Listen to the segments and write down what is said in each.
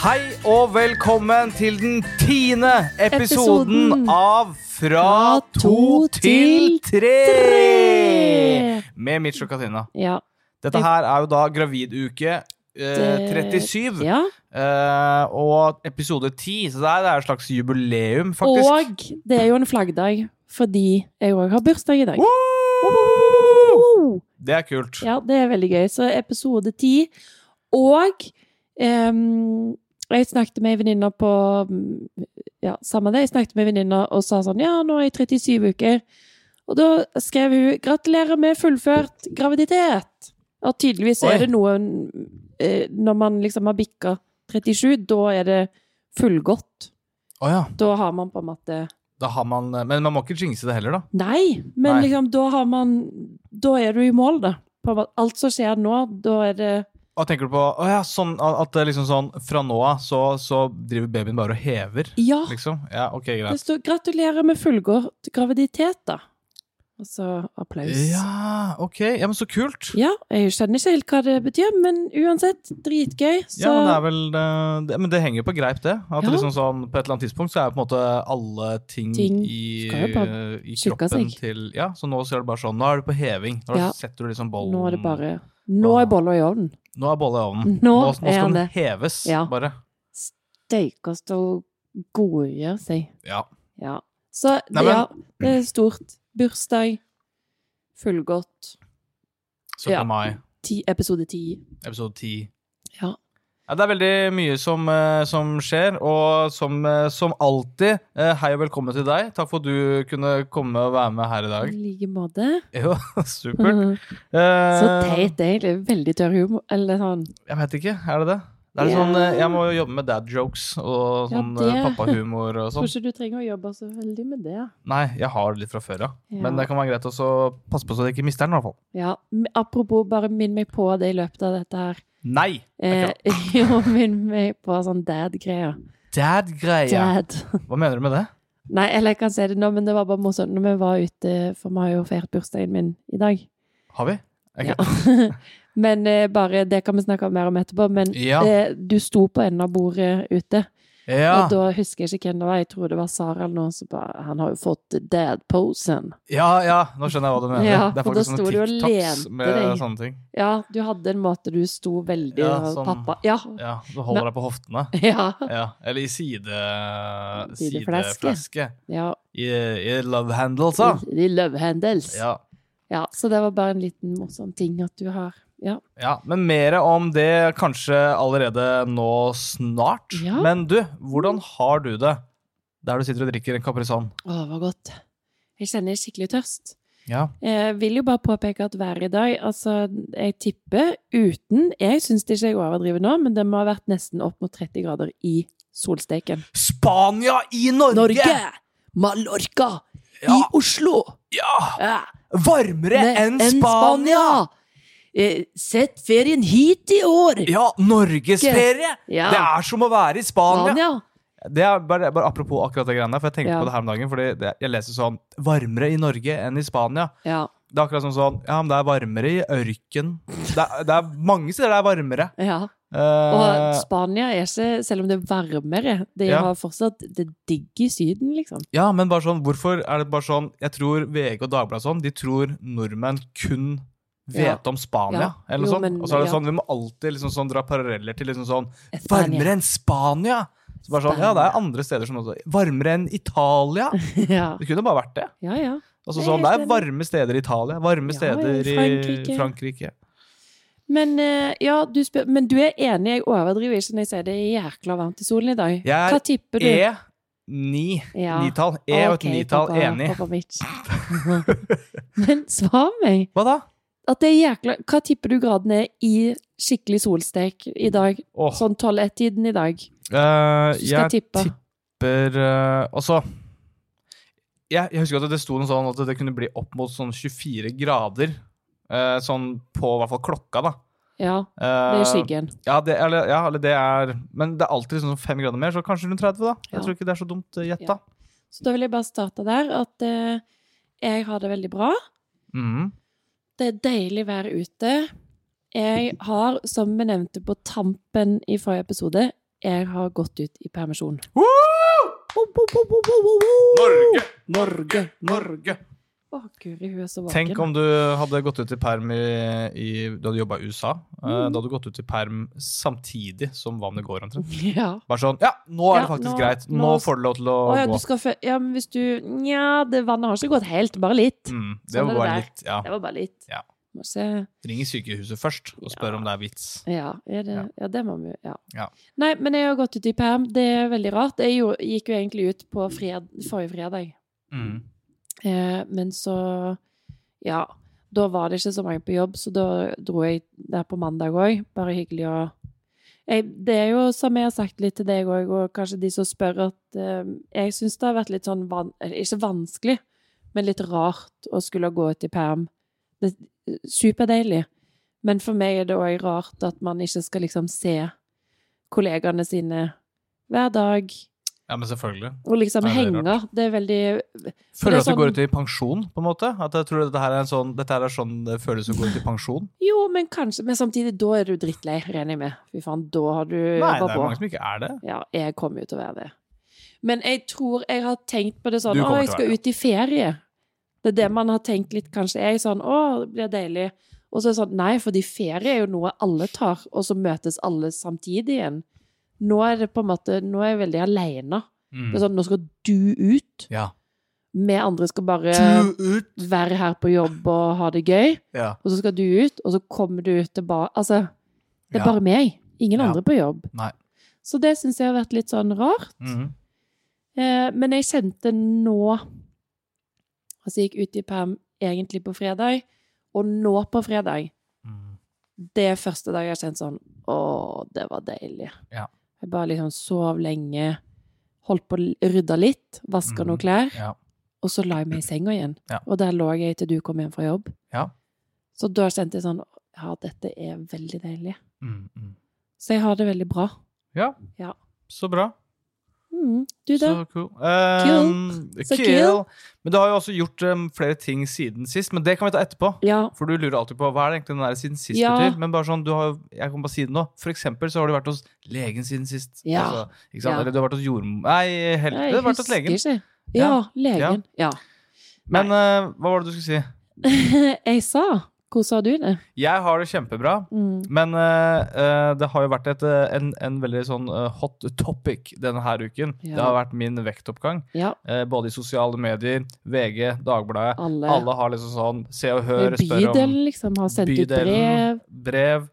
Hei og velkommen til den tiende episoden, Episoden. av Fra Fra to til tre! Med Mitch og Katina. Ja. Dette her er jo da graviduke eh, 37. ja. eh, og episode 10, så det er, det er et slags jubileum, faktisk. Og det er jo en flaggdag, fordi jeg òg har bursdag i dag. Woo! Det er kult. Ja, det er veldig gøy. Så episode ti. Og ehm, jeg snakket med ei venninne på mm, Ja, samme det. Jeg snakket med ei venninne og sa sånn Ja, nå er jeg 37 uker. Og da skrev hun 'Gratulerer med fullført graviditet'. Og tydeligvis Oi. er det noe eh, Når man liksom har bikka 37, da er det fullgodt. Oh, ja. Da har man på en måte Da har man Men man må ikke jinxe det heller, da. Nei, men Nei. liksom, da har man Da er du i mål, da. På en måte. Alt som skjer nå, da er det Hva tenker du på? Å ja, sånn at det liksom sånn Fra nå av så, så driver babyen bare og hever, Ja! liksom? Ja, ok, greit. Det står 'gratulerer med fullgått graviditet', da. Og så applaus. Ja, ok. Ja, men så kult. Ja, jeg skjønner ikke helt hva det betyr, men uansett, dritgøy. Så Ja, men det er vel det, det, Men det henger jo på greip, det. At Ja. liksom sånn, På et eller annet tidspunkt så er på en måte alle ting, Ting i, jo i kroppen seg. til Ja, så nå ser er det bare sånn Nå er du på heving. Nå Ja. setter du liksom bollen nå er det bare Nå er bolla i ovnen. Nå er bolla i ovnen. Nå nå nå skal den heves, Ja. bare. Steike stå og godgjøre seg. Ja. Ja. Så Nei, men- ja, det er stort. Bursdag. Fullgodt. 17. Ja. mai, Ti, episode ti. episode 10. Ja. Ja, det er veldig mye som, eh, som skjer, og som, eh, som alltid, eh, hei og velkommen til deg. Takk for at du kunne komme og være med her i I dag. like måte. Jo, supert. Så Eh, teit, egentlig. Veldig tørr humor. Eller sånn Jeg vet ikke, er det det? Det er yeah. Sånn, eh, Jeg må jo jobbe med dad jokes og sånn det- eh, pappahumor og Tror sånn. ikke du trenger å jobbe så veldig med det. Nei, jeg har det litt fra før av. Ja. Men det kan være greit å passe på så du ikke mister den, i hvert fall. Ja, Apropos, bare minn meg på det i løpet av dette her. Nei! Eh, jo, minn meg på sånn dad-greier. Dad greier? Dad. Hva mener du med det? Nei, eller jeg kan si det nå, men det var bare morsomt når vi var ute, for vi har jo feiret bursdagen min i dag. Har vi? Okay. Ja. men eh, bare, det kan vi snakke mer om etterpå, men Ja. eh, du sto på enden av bordet ute, Ja. og da husker jeg ikke hvem det var, jeg tror det var Sara eller noen som bare, han har jo fått dad-posen. ja, ja, nå skjønner jeg hva du mener. Ja, det er faktisk sånne TikToks med deg. sånne ting. Ja, du hadde en måte du sto veldig, Ja, og sånn- pappa, ja, Ja, Du holder deg på hoftene. ja, Ja, Eller i side, Sidefleske. sidefleske. ja. I, I love handles, da. De love handles. Ja. Ja, så det var bare en liten morsom ting at du har. Ja. ja. Men mer om det kanskje allerede nå snart. Ja. Men du, hvordan har du det der du sitter og drikker en Caprisonne? Å, det var godt. Jeg kjenner skikkelig tørst. Ja. Jeg vil jo bare påpeke at været i dag, altså, jeg tipper uten Jeg syns ikke jeg overdriver nå, men det må ha vært nesten opp mot 30 grader i solsteken. Spania i Norge! Norge! Mallorca! Ja. I Oslo! Ja! Ja. Varmere en enn Spania! Eh, Sett ferien hit i år! Ja, norgesferie! Ja. Det er som å være i Spania. Spania. Det er bare, bare Apropos akkurat det greiene, for jeg tenkte Ja. på det her om dagen. Fordi det, Jeg leser sånn Varmere i Norge enn i Spania. Ja. Det er akkurat sånn sånn Ja, men det er varmere i ørken. Det er, det er mange steder det er varmere. ja. Uh, Og Spania er ikke, selv om det er varmere, det Ja. har fortsatt det digg i Syden, liksom. ja, men bare sånn, hvorfor er det bare sånn Jeg tror VG og Dagbladet sånn, de tror nordmenn kun vet Ja. om Spania. Ja. Eller noe sånt. Og så er det ja. sånn, vi må alltid liksom sånn dra paralleller til liksom sånn Spania. Varmere enn Spania! Så bare sånn, ja, det er andre steder som også Varmere enn Italia! ja. Det kunne bare vært det. ja, ja. Altså er sånn, Det er varme steder i Italia, varme Ja, steder i i Frankrike. Men, eh, ja, du spør, men du er enig, jeg overdriver ikke når jeg sier det er jækla varmt i solen i dag. Jeg er Hva tipper du? E9. Ja. Nitall. E og et nitall. Enig. pappa men svar meg. Hva da? At det er jækla, hva tipper du graden er i skikkelig solstek i dag? Oh. Sånn 12-1-tiden i dag. Uh, jeg tippe. tipper uh, Altså jeg, jeg husker at det sto noe sånn at det kunne bli opp mot sånn 24 grader. Uh, sånn på i hvert fall klokka, da. Ja, det er skyggen. Ja, det, eller, ja, eller det er Men det er alltid sånn fem grader mer, så kanskje rundt 30, da. Jeg Ja. tror ikke det er så dumt gjetta. Så da vil jeg bare starte der at jeg har det veldig bra. Mhm. Det er deilig vær ute. Jeg har, som vi nevnte på tampen i forrige episode, jeg har gått ut i permisjon. Woo! Norge! Norge! Norge! Å, guri, hun er så vaken. Tenk om du hadde gått ut i perm i, i Du hadde jobba i USA. eh, Mm. Da hadde du gått ut i perm samtidig som vannet går, omtrent. Ja. Bare sånn Ja, nå er Ja, det faktisk nå- greit. Nå, nå- får du lov til å Å ja, gå. du skal. Ja, men hvis du Nja, det vannet har ikke gått helt, bare litt. Mm, det Sånn var bare det litt Ja. Det var bare litt. Ja. Ring sykehuset først og spør Ja. om det er vits. Ja, er det, Ja. ja. det må vi ja. Ja. Nei, men jeg har gått ut i perm. Det er veldig rart. Jeg gikk jo egentlig ut på fred, forrige fredag. Mm. Eh, men så Ja, da var det ikke så mange på jobb, så da dro jeg der på mandag òg. Bare hyggelig å jeg, Det er jo som jeg har sagt litt til deg òg, og kanskje de som spør, at eh, jeg syns det har vært litt sånn van, Ikke vanskelig, men litt rart å skulle gå ut i perm. Det er superdeilig. Men for meg er det òg rart at man ikke skal liksom se kollegaene sine hver dag, Ja, men selvfølgelig. og liksom Ja, det er henge. Det er veldig Føler du at sånn- du går ut i pensjon, på en måte? At jeg tror dette her er en sånn, dette her er sånn det føles å gå ut i pensjon? Jo, men kanskje Men samtidig, da er du drittlei, regner jeg med. Fy faen, da har du Nei, det er på. mange som ikke er det. Ja, jeg kommer jo til å være det. Men jeg tror jeg har tenkt på det sånn Å, jeg skal ut i ferie. Det er det man har tenkt litt, kanskje. Jeg sånn Å, det blir deilig. Og så er det sånn Nei, fordi ferie er jo noe alle tar, og så møtes alle samtidig igjen. Nå er det på en måte Nå er jeg veldig aleine. Mm. Sånn, nå skal du ut. Ja. Vi andre skal bare være her på jobb og ha det gøy. Ja. og så skal du ut, og så kommer du tilbake Altså, det er Ja. bare meg. Ingen andre på jobb. Nei. Så det syns jeg har vært litt sånn rart. Mhm. Eh, men jeg kjente nå Altså, jeg gikk ut i perm egentlig på fredag, og nå på fredag Mm. Det er første dag jeg har kjent sånn Å, det var deilig. Ja. Jeg bare liksom sov lenge, holdt på å rydde litt, vaska mm. noen klær, Ja. og så la jeg meg i senga igjen. Ja. Og der lå jeg til du kom hjem fra jobb. Ja. Så da kjente jeg sånn Ja, dette er veldig deilig. Mm, mm. Så jeg har det veldig bra. Ja. Ja. Så bra. Mm, du, da? Så cool. Um, Så kill. kill. Men du har jo også gjort um, flere ting siden sist, men det kan vi ta etterpå. Ja. For du lurer alltid på hva er det egentlig den der siden sist Ja. betyr. Men bare sånn, du har, jeg kan bare si det nå. For eksempel så har du vært hos legen siden sist. Ja. Altså. Eller du har vært hos jordmor... Nei, helt, Jeg du har vært hos legen. ikke. Ja, legen. Ja. Men uh, hva var det du skulle si? jeg sa Hvor har du det? Jeg har det kjempebra. Mm. Men uh, uh, det har jo vært et, uh, en, en veldig sånn uh, hot topic denne her uken. Ja. Det har vært min vektoppgang. Ja, Uh, både i sosiale medier, VG, Dagbladet. alle. Alle har liksom sånn Se og Hør, spør om Bydelen liksom har sendt ut brev. brev.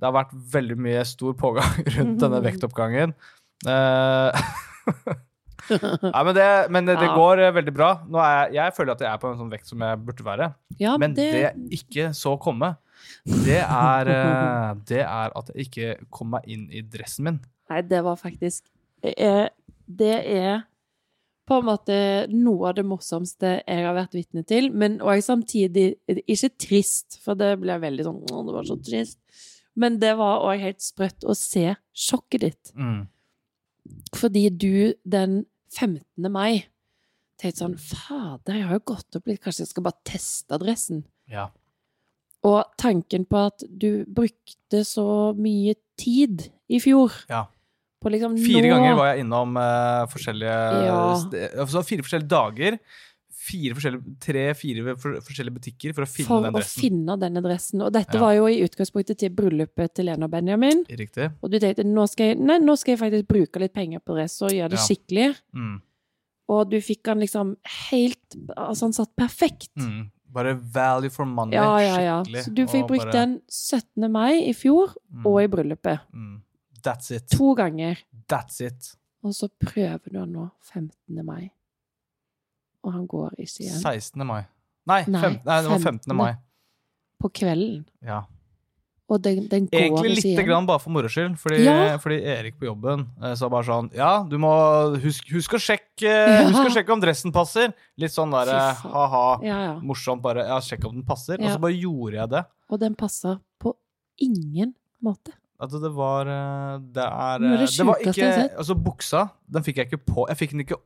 Det har vært veldig mye stor pågang rundt denne vektoppgangen. Eh, Nei, men det, men det, Ja. går eh, veldig bra. Jeg, jeg føler at jeg er på en sånn vekt som jeg burde være. Ja, Men det, det ikke så komme, det er, eh, det er at jeg ikke kom meg inn i dressen min. Nei, det var faktisk eh, Det er på en måte noe av det morsomste jeg har vært vitne til, men òg samtidig ikke trist, for det ble veldig sånn Å, det var så trist. Men det var òg helt sprøtt å se sjokket ditt. Mm. Fordi du den 15. mai tenkte sånn Fader, jeg har jo gått opp litt, kanskje jeg skal bare teste adressen? Ja. Og tanken på at du brukte så mye tid i fjor Ja. på liksom Fire nå ganger var jeg innom uh, forskjellige Ja. altså Fire forskjellige dager. Fire forskjellige, Tre-fire forskjellige butikker for å finne for den å finne denne dressen. Og dette Ja. var jo i utgangspunktet til bryllupet til Lena og Benjamin. Riktig. Og du tenkte nå skal jeg, nei, nå skal jeg faktisk bruke litt penger på dress og gjøre det Ja. skikkelig. Mm. Og du fikk den liksom helt Altså, han satt perfekt. Mm. Bare value for money. Ja, ja, ja. Skikkelig. Så du fikk brukt bare- den 17. mai i fjor Mm. og i bryllupet. Mm. That's it. To ganger. That's it. Og så prøver du den nå 15. mai. Og han går ikke igjen. 16. mai. Nei, Nei, fem, nei det var 15. 15. mai. På kvelden. Ja. Og den, den går Egentlig lite grann bare for moro skyld. Fordi, Ja. fordi Erik på jobben eh, sa bare sånn Ja, du må husk, husk, å sjekke, husk å sjekke om dressen passer. Litt sånn der Fy eh, ha-ha, Ja, ja. morsomt bare. Ja, sjekk om den passer. Og så bare gjorde jeg det. Og den passa på ingen måte. Altså, det var eh, Det er det Det var ikke. Altså, buksa, den fikk jeg ikke på. Jeg fikk den ikke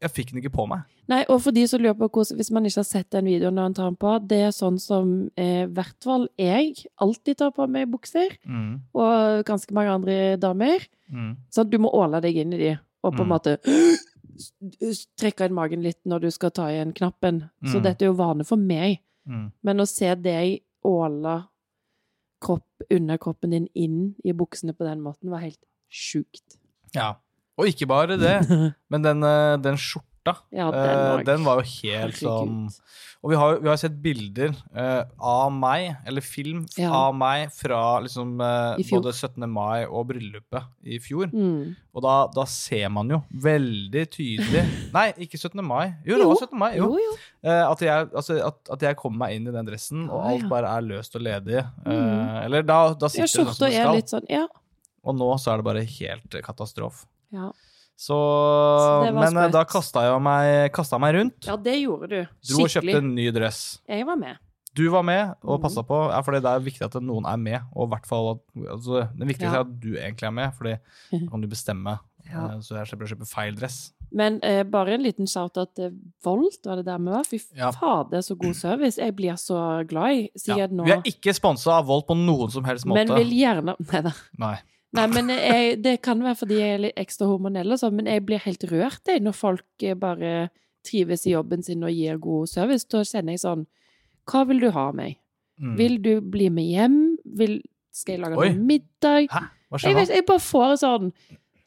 jeg fikk den ikke på meg. Nei, og for de som lurer på hvordan, hvis man ikke har sett den videoen når han tar den på, det er sånn som eh, i hvert fall jeg alltid tar på meg bukser, Mm. og ganske mange andre damer. Mm. Sånn, du må åle deg inn i de, og på en Mm. måte trekke inn magen litt når du skal ta igjen knappen. Så Mm. dette er jo vane for meg. Mm. Men å se deg åle kropp, under kroppen din inn i buksene på den måten, var helt sjukt. Ja. Og ikke bare det, men den, eh, den skjorta, Ja, den eh, var den var jo helt sånn Og vi har, vi har sett bilder uh, av meg, eller film Ja. av meg, fra liksom uh, både 17. mai og bryllupet i fjor. Mm. Og da, da ser man jo veldig tydelig Nei, ikke 17. mai. Jo, det var 17. mai. Jo. Jo, jo. Uh, at, jeg, altså, at, at jeg kommer meg inn i den dressen, og Ah, alt bare er løst og ledig. Mm. eller da, da sitter det sånn som det skal. litt sånn Ja. Og nå så er det bare helt katastrofe. Ja, Så, Så Men eh, da kasta jeg meg, kastet meg rundt. ja det gjorde du. Dro og kjøpte en ny dress. Jeg var med. Du var med og Mhm. passa på. Ja, for det er viktig at noen er med. Og hvert fall at, altså, Det viktigste Ja. er at du egentlig er med, Fordi da kan du bestemme. Ja. Eh, Så jeg slipper å kjøpe feil dress. Men eh, bare en liten shout-out til Volt, var det der vi var? Fy Ja. fader, så god service. Jeg blir så glad i Ja. nå. Vi er ikke sponsa av Volt på noen som helst måte. Men vil gjerne Nei da. Nei. Nei, men jeg, det kan være fordi jeg er litt ekstra hormonell og sånn, men jeg blir helt rørt jeg, når folk eh, bare trives i jobben sin og gir god service. Da kjenner jeg sånn Hva vil du ha av meg? Mm. Vil du bli med hjem? Vil, skal jeg lage Oi. noe middag? Hæ? Hva Jeg, skjer vet, jeg bare får sånn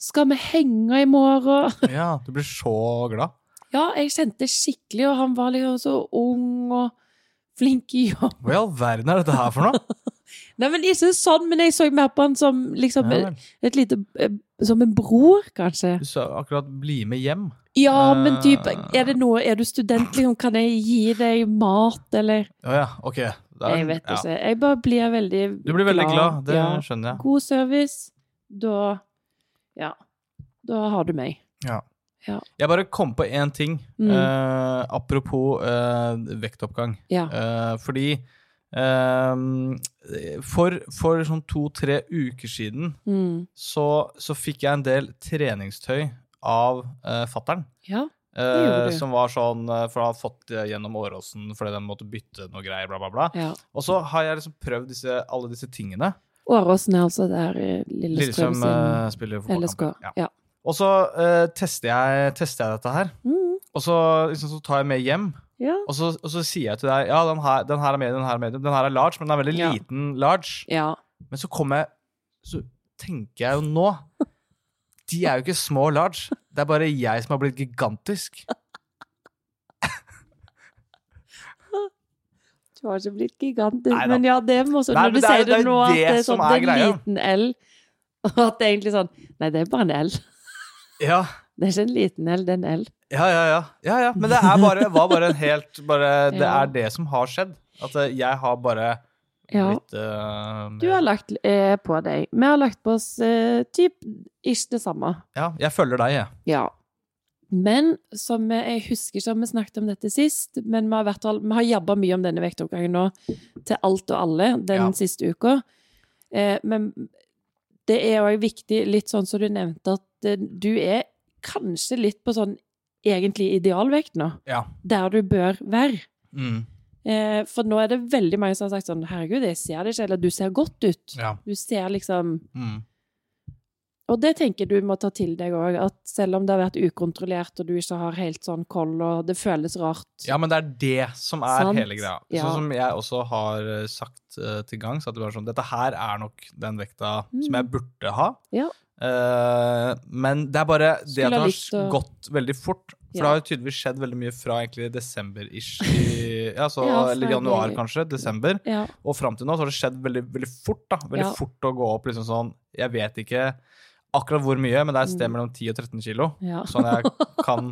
Skal vi henge i morgen? Ja, du blir så glad. Ja, jeg kjente skikkelig, og han var liksom så ung og flink i jobb. Hva i all verden er dette her for noe? Nei, men ikke sånn, men jeg så mer på han som liksom Ja, et lite eh, Som en bror, kanskje. Du sa akkurat 'bli med hjem'. Ja, men typ, Eh. er det noe Er du student, liksom, kan jeg gi deg mat, eller Å ja, ok. Da er- Jeg vet ja. ikke. Jeg bare blir veldig glad. Du blir veldig glad, det Ja. skjønner jeg. God service, da Ja. Da har du meg. Ja. Jeg bare kom på én ting. Mm. Uh, apropos uh, vektoppgang. Ja. Uh, fordi for, for sånn to-tre uker siden Mm. så, så fikk jeg en del treningstøy av uh, fattern. Ja. uh, som var sånn eh, For han har fått det gjennom Åråsen fordi de måtte bytte noe greier, bla, bla, bla. ja. Og så har jeg liksom prøvd disse, alle disse tingene. Åråsen er altså der Lillestrøm Lillestrøm eh, spiller LSK. fotballkamp. Ja. Ja. Og så uh, tester, jeg, tester jeg dette her. Mm. Og så, liksom, så tar jeg med hjem, Ja. og så, og så sier jeg til deg Ja, den her, den her er medium, den her er medium. Den her er large, men den er veldig Ja. liten large. ja. Men så kommer jeg Så tenker jeg jo nå De er jo ikke små large. Det er bare jeg som har blitt gigantisk. Du har ikke blitt gigantisk, Nei, men ja, det må også Nei, når du det er sier det, det nå, at det er sånn det er en liten L. Og at det er egentlig sånn Nei, det er bare en L. Ja, Det er ikke en liten L, det er en L. ja, ja. ja, ja, ja. Men det bare, var bare en helt bare, Det Ja. er det som har skjedd. At eh, jeg har bare Ja. blitt eh, Du har lagt eh, på deg. Vi har lagt på oss eh, typ ikke det samme. Ja, jeg følger deg, jeg. Ja. Men som jeg husker ikke om vi snakket om dette sist, men vi har, vi har jabba mye om denne vektoppgangen nå til alt og alle den Ja. siste uka. Eh, men det er òg viktig, litt sånn som du nevnte, at eh, du er kanskje litt på sånn egentlig idealvekt nå. Ja. Der du bør være. Mm. Eh, for nå er det veldig mange som har sagt sånn Herregud, jeg ser det ikke, eller du ser godt ut. ja. Du ser liksom Mm. Og det tenker du må ta til deg òg, at selv om det har vært ukontrollert, og du ikke har helt sånn koll, og det føles rart Ja, men det er det som er Sant. hele greia. Ja. Sånn som jeg også har eh, sagt uh, til gangs, at det var sånn Dette her er nok den vekta som Mm. jeg burde ha. Ja. Eh, men det er bare det at det har å- gått veldig fort. For det har jo tydeligvis skjedd veldig mye fra egentlig desember-ish, ja, så, Ja, eller januar det- kanskje, desember, Ja. og fram til nå så har det skjedd veldig, veldig fort. da. Veldig Ja. fort å gå opp liksom sånn Jeg vet ikke akkurat hvor mye, men det er et sted Mm. mellom 10 og 13 kilo. Ja. Sånn jeg kan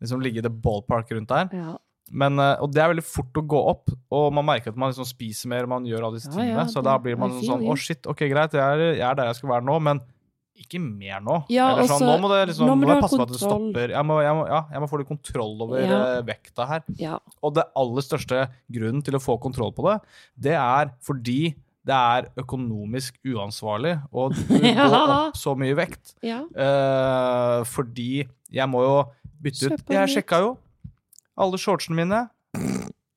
liksom ligge i det ballpark rundt der. ja. Men, eh, og det er veldig fort å gå opp, og man merker at man liksom spiser mer, man gjør alle disse Ja, tingene. ja, så da blir man sånn Å, oh. Shit, ok, greit, jeg er, jeg er der jeg skal være nå, men ikke mer nå. Ja, Eller sånn, også, nå må, det liksom, nå må må jeg passe på at det stopper. Jeg må, jeg må, ja, jeg må få litt kontroll over Ja. eh, vekta her. ja. Og det aller største grunnen til å få kontroll på det, det er fordi det er økonomisk uansvarlig å gå opp så mye vekt. ja. Eh, fordi jeg må jo Bytte ut. Jeg sjekka jo. Alle shortsene mine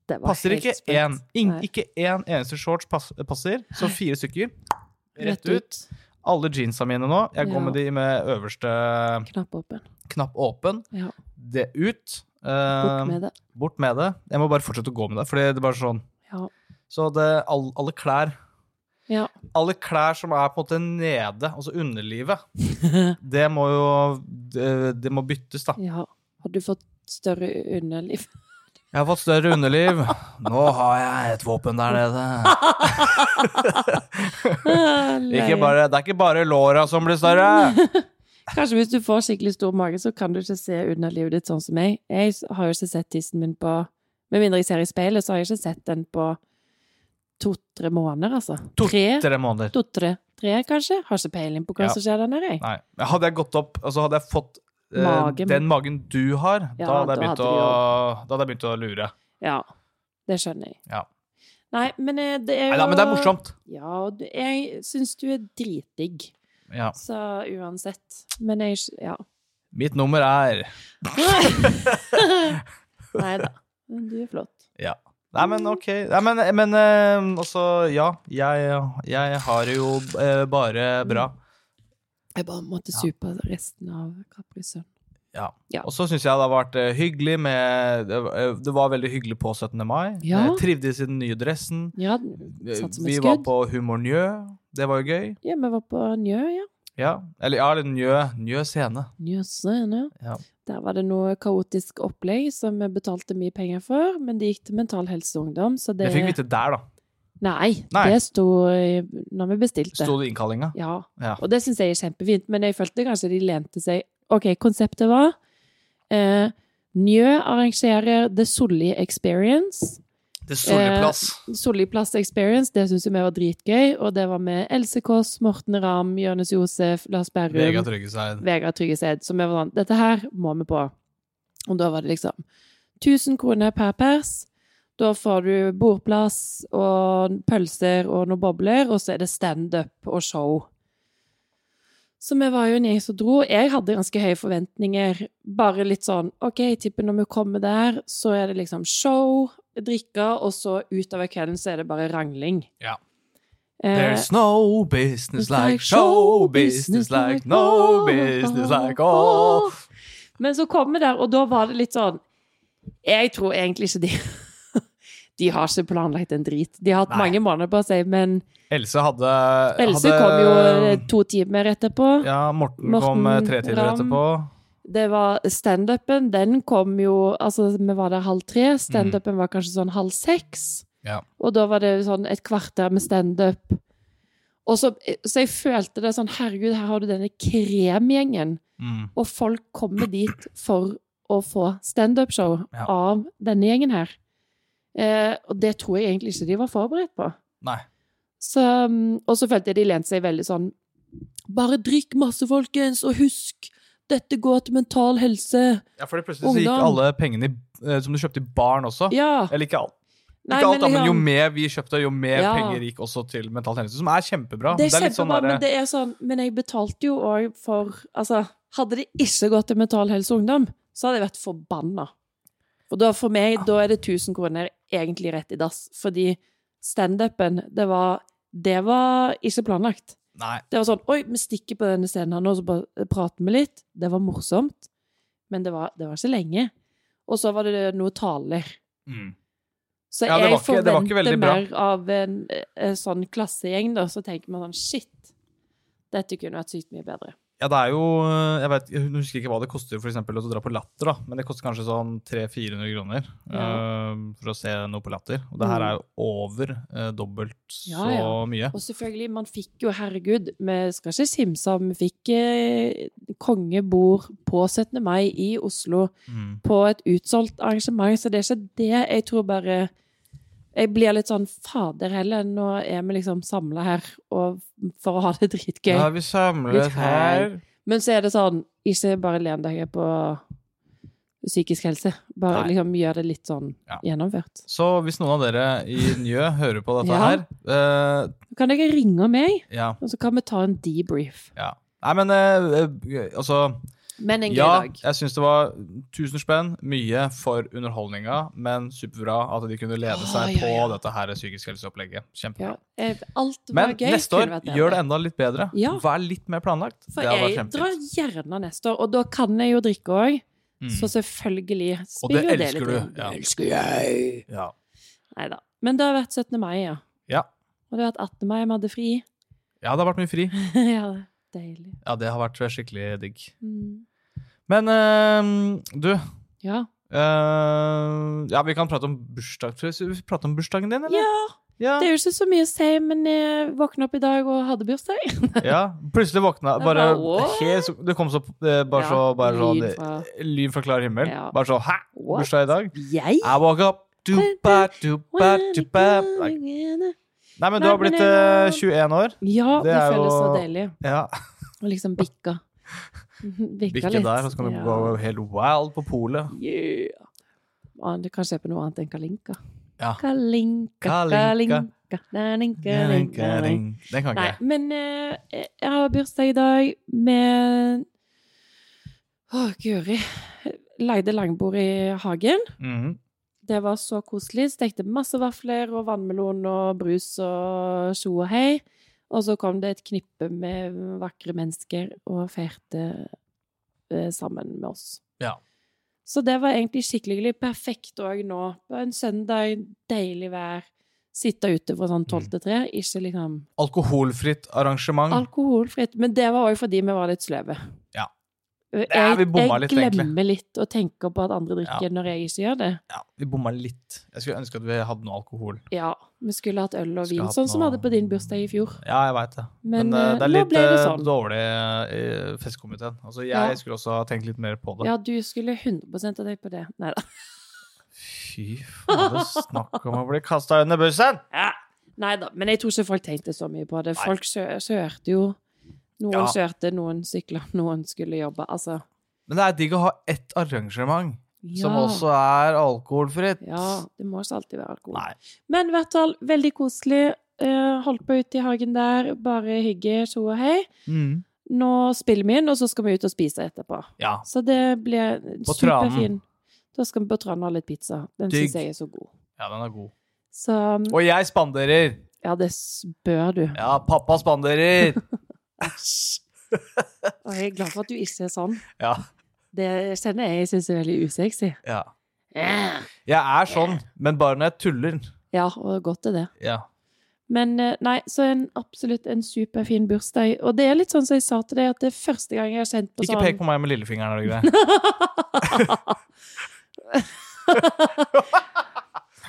Det passer ikke én. Ikke én eneste shorts passer. Så fire stykker. Rett ut. Alle jeansa mine nå. Jeg går Ja. med de med øverste Knapp åpen. knapp åpen. Ja. Det ut. Bort Eh, med det. bort med det. Jeg må bare fortsette å gå med det. for det er bare sånn Ja. Så det, all, alle klær ja. Alle klær som er på en måte nede, altså underlivet, det må jo Det, det må byttes, da. ja. Har du fått større underliv? Jeg har fått større underliv. Nå har jeg et våpen der nede. Ikke bare, det er ikke bare låra som blir større. Kanskje hvis du får skikkelig stor mage, så kan du ikke se underlivet ditt sånn som meg. Jeg har jo ikke sett tissen min på Med mindre jeg ser i speilet, så har jeg ikke sett den på to-tre måneder, altså. Tre? To-tre måneder. To-tre, tre, kanskje? Har ikke peiling på hva Ja. som skjer der nede. jeg. Nei. Hadde jeg gått opp Altså hadde jeg fått Magen. den magen du har, Ja, da, hadde da hadde å, da hadde jeg begynt å lure. Ja, det skjønner jeg. Ja. Nei, men eh, det er jo Nei men det er morsomt. Ja, jeg syns du er dritdigg. Ja. Så uansett. Men jeg Ja. Mitt nummer er Nei da. Men du er flott. Ja. Nei, men OK. Nei, men, men eh, også, ja. Jeg, jeg har det jo eh, bare bra. Jeg bare måtte supe resten av Capri Sun. Ja. Ja. Og så syns jeg det har vært eh, hyggelig med det, eh, var veldig hyggelig på 17. mai. Ja. Jeg trivdes i den nye dressen. Ja, Eh, satt som et Vi var på Humor Njø. Det var jo gøy. Ja, vi var på Njø, ja. Ja. Eller ja, eller Njø. Njø scene. Njø scene. Ja. Der var det noe kaotisk opplegg som vi betalte mye penger for, men det gikk til Mental Helse Ungdom, så det Det fikk vi til der, da. Nei, Nei. det sto når vi bestilte. Sto det i innkallinga? Ja. Ja. Og det syns jeg er kjempefint, men jeg følte kanskje de lente seg Ok, konseptet var eh, Njø arrangerer The Solli Experience. Det Solli plass. Solli Plass Experience, det syns vi var dritgøy. Og det var med Else Kåss, Morten Ramm, Jonis Josef, Lars Berrum, Vegard Tryggeseid. Vegard Tryggeseid. Så vi var sånn Dette her må vi på. Og da var det liksom 1000 kroner per pers. Da får du bordplass og pølser og noen bobler, og så er det standup og show. Så vi var jo en gjeng som dro. Jeg hadde ganske høye forventninger. Bare litt sånn OK, jeg tipper når vi kommer der, så er det liksom show, drikke, og så utover kvelden så er det bare rangling. Ja. Eh, There's no business like show business like no business like off. Men så kom vi der, og da var det litt sånn Jeg tror egentlig ikke de De har ikke planlagt en drit. De har hatt Nei. mange måneder på seg, men Else hadde Else hadde, kom jo eh, to timer etterpå. Ja, Morten, Morten kom eh, tre timer Ram. etterpå. Det var standupen, den kom jo Altså, vi var der halv tre. Standupen var kanskje sånn halv seks. Ja. Og da var det sånn et kvarter med standup. Så, så jeg følte det sånn Herregud, her har du denne kremgjengen. Mm. Og folk kommer dit for å få standup-show Ja. av denne gjengen her. Eh, og det tror jeg egentlig ikke de var forberedt på. Nei. Så, mm, og så følte jeg de lente seg veldig sånn Bare drikk masse, folkens, og husk, dette går til mental helse. Ja, for plutselig så gikk alle pengene i, eh, som du kjøpte i baren også. Ja. Eller ikke alt. Nei, ikke alt, men men jo mer vi kjøpte, jo mer Ja. penger gikk også til Mental Helse, som er kjempebra. Det er litt sånn kjempebra, derre- men det er sånn Men jeg betalte jo òg for Altså, hadde det ikke gått til Mental Helse Ungdom, så hadde jeg vært forbanna. Og da for meg, da er det 1000 kroner egentlig rett i dass. Fordi standupen, det var Det var ikke planlagt. Nei. Det var sånn Oi, vi stikker på denne scenen her nå, så bare prater vi litt. Det var morsomt. Men det var, det var ikke lenge. Og så var det noe taler. Mm. Så Ja, jeg ikke- forventer mer av en, en sånn klassegjeng, da. Så tenker man sånn Shit, dette kunne vært sykt mye bedre. Ja, det er jo Jeg vet, jeg husker ikke hva det koster for eksempel, å dra på Latter, da. Men det koster kanskje sånn 300-400 kroner Ja. uh, for å se noe på Latter. Og det her Mm. er jo over uh, dobbelt så Ja, ja. mye. Og selvfølgelig, man fikk jo, herregud, vi skal ikke simse vi fikk eh, kongebord på 17. mai i Oslo Mm. på et utsolgt arrangement, så det er ikke det. Jeg tror bare Jeg blir litt sånn fader heller, nå er vi liksom samla her for å ha det dritgøy. Nå er vi samlet her. Men så er det sånn, ikke bare len deg på psykisk helse. Bare Nei. liksom gjør det litt sånn Ja. gjennomført. Så hvis noen av dere i Njø hører på dette Ja. her uh, Kan dere ringe meg, Ja. og så kan vi ta en debrief. ja. Nei, men uh, altså Men en gøy Ja, dag. jeg syns det var 1000 spenn, mye for underholdninga, men superbra at de kunne lede Å, seg ja, på ja. dette her psykisk helseopplegget. Kjempebra. Ja. Alt var Men gøy. neste år, gjør det enda litt bedre. Ja. Vær litt mer planlagt. For det jeg drar gjerne neste år, og da kan jeg jo drikke òg. Mm. Så selvfølgelig spiller det spiller Og det elsker du, ja. Elsker jeg! Ja. Nei da. Men det har vært 17. mai, ja. Ja. Og det har vært 18. mai vi hadde fri. ja, det har vært mye fri. ja, deilig. Ja, det har vært skikkelig digg. Mm. Men uh, du Ja. Uh, Ja, vi kan prate om bursdag. Skal vi prate om bursdagen din, eller? ja. Ja. Det er jo ikke så mye å si, men jeg våkna opp i dag og hadde bursdag. ja. Plutselig våkna bare helt, Det kom så eh, bare Ja, så bare sånn lyd fra- Lyn fra klar himmel. Ja. Bare så Hæ? What? Bursdag i dag? Jeg? I woke up dupa, dupa, dupa. Nei, men du har blitt uh, eh, 21 år. Ja, Det det, føles føles så jo- deilig. Ja. Og liksom bikka. Bikke der, og så kan du Ja. gå helt wild på polet. Yeah. Ah, du kan se på noe annet enn kalinka. Ja. Kalinka, Kalinka. kalinka, kalinka, kalinka. Den kan ikke jeg. men uh, jeg har bursdag i dag med Å, guri. Leide langbord i hagen. Mhm. Det var så koselig. Stekte masse vafler og vannmelon og brus og tjo og hei. Og så kom det et knippe med vakre mennesker og feirte eh, sammen med oss. Ja. Så det var egentlig skikkelig perfekt òg nå. På en søndag, deilig vær. Sitte ute fra sånn tolv til tre. Ikke liksom Alkoholfritt arrangement. alkoholfritt. Men det var òg fordi vi var litt sløve. Ja. Jeg, Ja, vi bomma litt, jeg glemmer litt å tenke på at andre drikker Ja. når jeg ikke gjør det. ja, vi bomma litt. Jeg skulle ønske at vi hadde noe alkohol. Ja, vi skulle hatt øl og vin, sånn sånn som vi hadde på din bursdag i fjor. Ja, jeg veit det. Men, Men, eh, det er litt det eh, sånn. dårlig i festkomiteen. Altså, jeg Ja. skulle også ha tenkt litt mer på det. Ja, du skulle 100% ha tenkt på det. Nei da. Fy fader, snakk om å bli kasta under bussen! Nei da, men jeg tror ikke folk tenkte så mye på det. Folk sørte jo. Noen Ja. kjørte, noen sykla, noen skulle jobbe. Altså Men det er digg å ha ett arrangement ja. som også er alkoholfritt. Ja, det må ikke alltid være alkohol. Nei. Men i hvert fall veldig koselig. Eh, holdt på ute i hagen der, bare hygge, tjo og hei. Mm. Nå spiller vi inn, og så skal vi ut og spise etterpå. Ja. Så det blir superfint. Superfin. Da skal vi på Tranen ha litt pizza. Den syns jeg er så god. ja, den er god. Så Og jeg spanderer! ja, det bør du. Ja, pappa spanderer! Og jeg er glad for at du ikke er sånn. Ja. Det kjenner jeg jeg syns er veldig usexy. ja. Jeg er sånn, men bare når jeg tuller. Ja, og godt er det. Ja. Men eh, nei, så en, absolutt en superfin bursdag. Og det er litt sånn som jeg sa til deg, at det er første gang jeg har kjent på sånn Ikke pek på meg med lillefingeren. er det greit?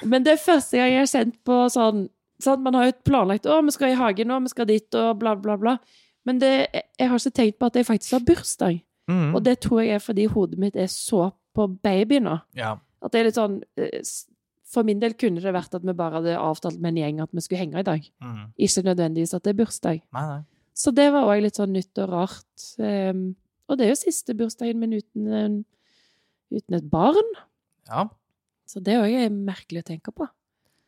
Men det er første gang jeg har kjent på sånn sånn Man har jo planlagt å, vi skal i hagen nå, vi skal dit, og bla, bla, bla. Men det, jeg har ikke tenkt på at jeg faktisk har bursdag. Mm. Og det tror jeg er fordi hodet mitt er så på baby nå. Ja. At det er litt sånn eh, For min del kunne det vært at vi bare hadde avtalt med en gjeng at vi skulle henge i dag. Mm. Ikke nødvendigvis at det er bursdag. Nei, nei. Så det var òg litt sånn nytt og rart. Um, og det er jo siste bursdagen min uten, en- uten et barn. Ja. Så det òg er merkelig å tenke på.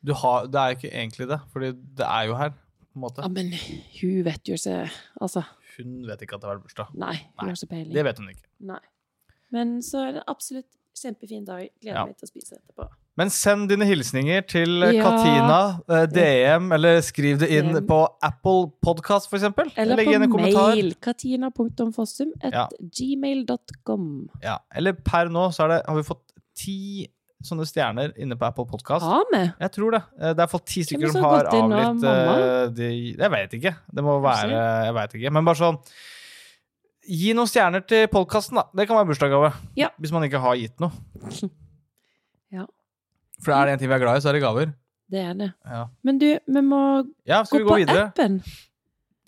Du har, det er ikke egentlig det, fordi det er jo her. På en måte. Ja, men hun vet jo ikke Altså, Hun vet ikke at det har vært bursdag. nei. Hun har ikke peiling. Det vet hun ikke. Nei. Men så er det absolutt kjempefin dag. Gleder Ja. meg til å spise etterpå. Men send dine hilsninger til eh, Ja. Katina, eh, DM, eller skriv det inn på Apple Podcast, eksempel. Eller Legg på mail. Katina.fossum at Ja. gmail.com. Ja. Eller per nå så det, har vi fått ti sånne stjerner inne på Apple Podcast. Ha med! Jeg tror det. Eh, Det er fått ti stykker som har har inn av avgitt eh, de Jeg vet ikke. Det må være Jeg vet ikke. Men bare sånn Gi noen stjerner til podkasten, da. Det kan være bursdagsgave. Ja. Hvis man ikke har gitt noe. Ja. For er det en ting vi er glad i, så er det gaver. Det er det. Ja, Men du, vi må ja gå vi gå på videre? appen.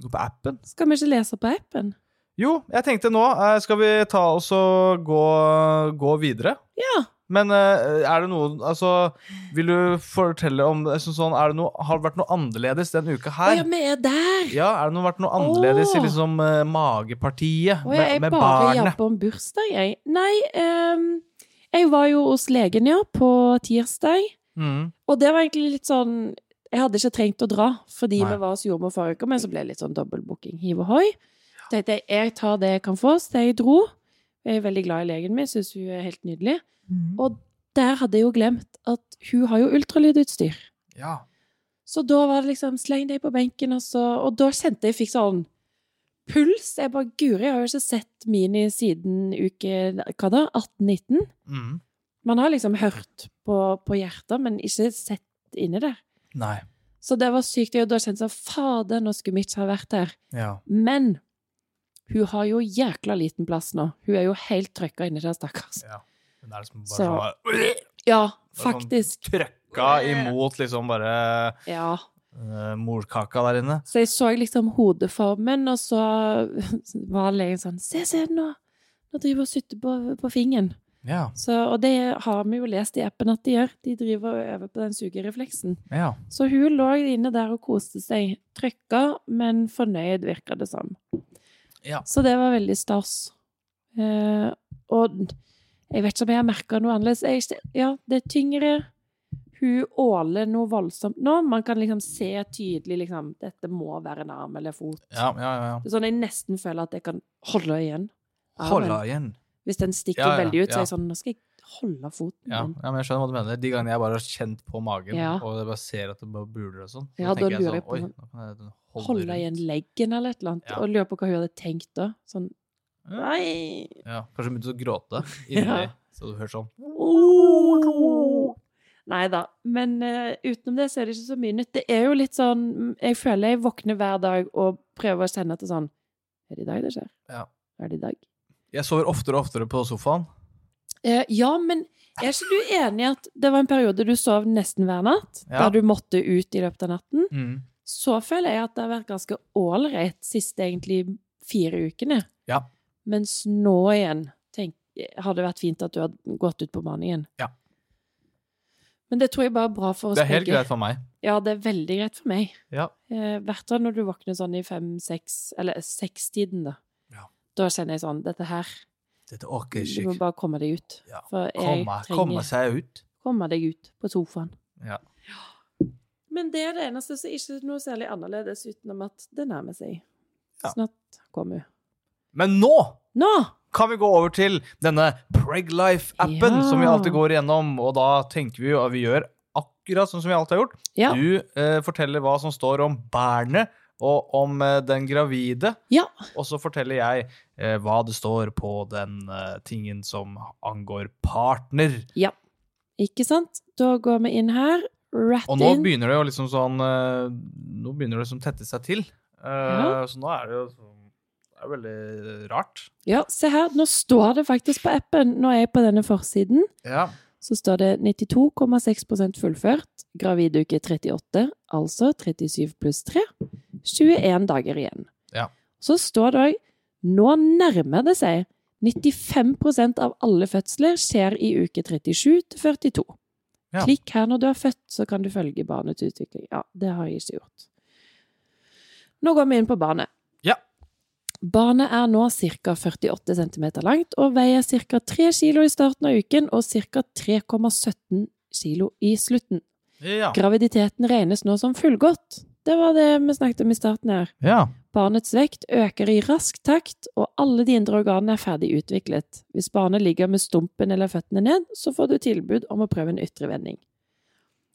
Gå på appen? Skal vi ikke lese på appen? Jo, jeg tenkte nå eh, skal vi ta oss og gå, gå videre. Ja. Men eh, er det noe Altså, vil du fortelle om sånn, sånn, er det noe, Har det vært noe annerledes den uka Å her? ja, vi er der! Ja, er det noe, vært noe annerledes i Åh. liksom eh, magepartiet Å, jeg med, med bare jobber om bursdag, jeg. Nei, um, jeg var jo hos legen, ja, på tirsdag. Mm. Og det var egentlig litt sånn Jeg hadde ikke trengt å dra, fordi Nei. vi var hos jordmor forrige uke, men så ble det litt sånn dobbeltbooking. Hiv ohoi. Tenkte jeg jeg tar det jeg kan få, så jeg dro. Jeg er veldig glad i legen min, syns hun er helt nydelig. Mhm. Og der hadde jeg jo glemt at hun har jo ultralydutstyr. Ja. Så da var det liksom sleng deg på benken, og, så, og da kjente jeg fikk sånn puls. Jeg bare Guri, jeg har jo ikke sett Mini siden uke hva da, 18-19. Mm. Man har liksom hørt på, på hjertet, men ikke sett inni der. Nei. Så det var sykt. Og da kjente jeg sånn Fader, nå skulle Mitch ha vært her. Ja. Men hun har jo jækla liten plass nå. Hun er jo helt trøkka inni der, stakkars. ja. Hun er liksom bare Så- sånn Ja, faktisk. faktisk. Trøkka imot liksom bare Ja. uh, morkaka der inne. Så jeg så liksom hodeformen, og så var legen sånn Se, se nå! Nå driver hun og sutter på, på fingeren. Ja. Så, og det har vi jo lest i appen at de gjør. De driver og øver på den sugerefleksen. ja. Så hun lå inne der og koste seg. Trykka, men fornøyd, virka det som. Ja. Så det var veldig stas. Eh, og jeg vet ikke om jeg har merka noe annerledes. Jeg, ja, det er tyngre. Hun åler noe voldsomt nå. Man kan liksom se tydelig liksom, dette må være en arm eller fot. Ja, ja, ja. Det er sånn jeg nesten føler at jeg kan holde igjen. armen. Holde igjen. Hvis den stikker Ja, veldig ut, så er jeg sånn Nå skal jeg holde foten Ja, ja, men jeg skjønner hva du mener. De gangene jeg bare har kjent på magen, og jeg bare ser at det bare buler og sånn, så Ja, da tenker jeg lurer sånn jeg på Oi, sånn- nå kan jeg holde, Holde igjen leggen eller et eller annet. Og lurer på hva hun hadde tenkt da. Sånn. Nei! Ja, kanskje begynte å gråte inni, Ja. så du hører sånn Oh. Nei da. Men uh, utenom det så er det ikke så mye nytt. Det er jo litt sånn Jeg føler jeg våkner hver dag og prøver å kjenne etter sånn Er det i dag det skjer? Ja. Er det i dag? Jeg sover oftere og oftere på sofaen. Uh, ja, men er ikke du enig i at det var en periode du sov nesten hver natt? Ja. Der du måtte ut i løpet av natten? Mm. Så føler jeg at det har vært ganske ålreit siste egentlig fire ukene. Ja. Mens nå igjen tenk, har det vært fint at du hadde gått ut på banen Ja. Men det tror jeg bare er bra for oss Det er helt begge. greit for meg. Ja, det er veldig greit for meg. Ja. Eh, hvert fall når du våkner sånn i fem-seks, eller sekstiden, da. Ja. Da kjenner jeg sånn Dette her Dette orker jeg ikke. Du må bare komme deg ut. Ja. For jeg Komme, trenger komme seg ut. komme deg ut på sofaen. Ja. Men det er det eneste som ikke er noe særlig annerledes, utenom at det nærmer seg. Ja. Snart kommer hun. Men nå Nå! kan vi gå over til denne Preglife-appen Ja. som vi alltid går igjennom, og da tenker vi jo at vi gjør akkurat sånn som vi alltid har gjort. Ja. Du eh, forteller hva som står om bærene og om eh, den gravide, Ja. og så forteller jeg eh, hva det står på den eh, tingen som angår partner. ja. Ikke sant? Da går vi inn her. Rett Og nå begynner det jo liksom sånn eh, Nå begynner det liksom tette seg til. Eh, Ja. Så nå er det jo sånn Det er veldig rart. Ja, se her. Nå står det faktisk på appen. Nå er jeg på denne forsiden. Ja. Så står det 92,6 fullført. Gravid uke 38, altså 37 pluss 3. 21 dager igjen. Ja. Så står det òg Nå nærmer det seg. 95% av alle fødsler skjer i uke 37 til 42. Ja. Klikk her når du er født, så kan du følge barnets utvikling. Ja, det har jeg ikke gjort. Nå går vi inn på barnet. Barnet er nå ca. 48 cm langt og veier ca. 3 kg i starten av uken og ca. 3,17 kg i slutten. Ja. Graviditeten regnes nå som fullgått. Det var det vi snakket om i starten her. ja. Barnets vekt øker i rask takt, og alle de indre organene er ferdig utviklet. Hvis barnet ligger med stumpen eller føttene ned, så får du tilbud om å prøve en ytre vending.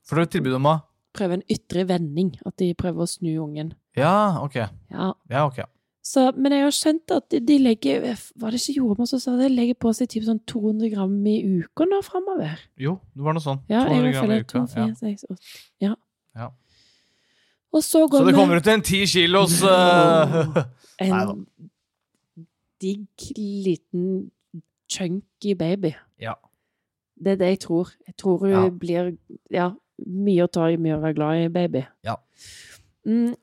Får du tilbud om å Prøve en ytre vending, at de prøver å snu ungen. Ja, ok. Ja, Ja, ok. Så, men jeg har skjønt at de- legger Var det ikke jordmor som sa det? Legger på seg typ sånn 200 gram i uka nå framover. Jo, det var noe sånn. Ja, 200 jeg gram i uka. 2, 4, 6, 8 Ja. Ja. Og så går Så det kommer ut en ti kilos uh... en digg liten chunky baby. Ja. Det er det jeg tror. Jeg tror hun Ja. blir Ja, mye å ta i, mye å være glad i, baby. Ja. Mm.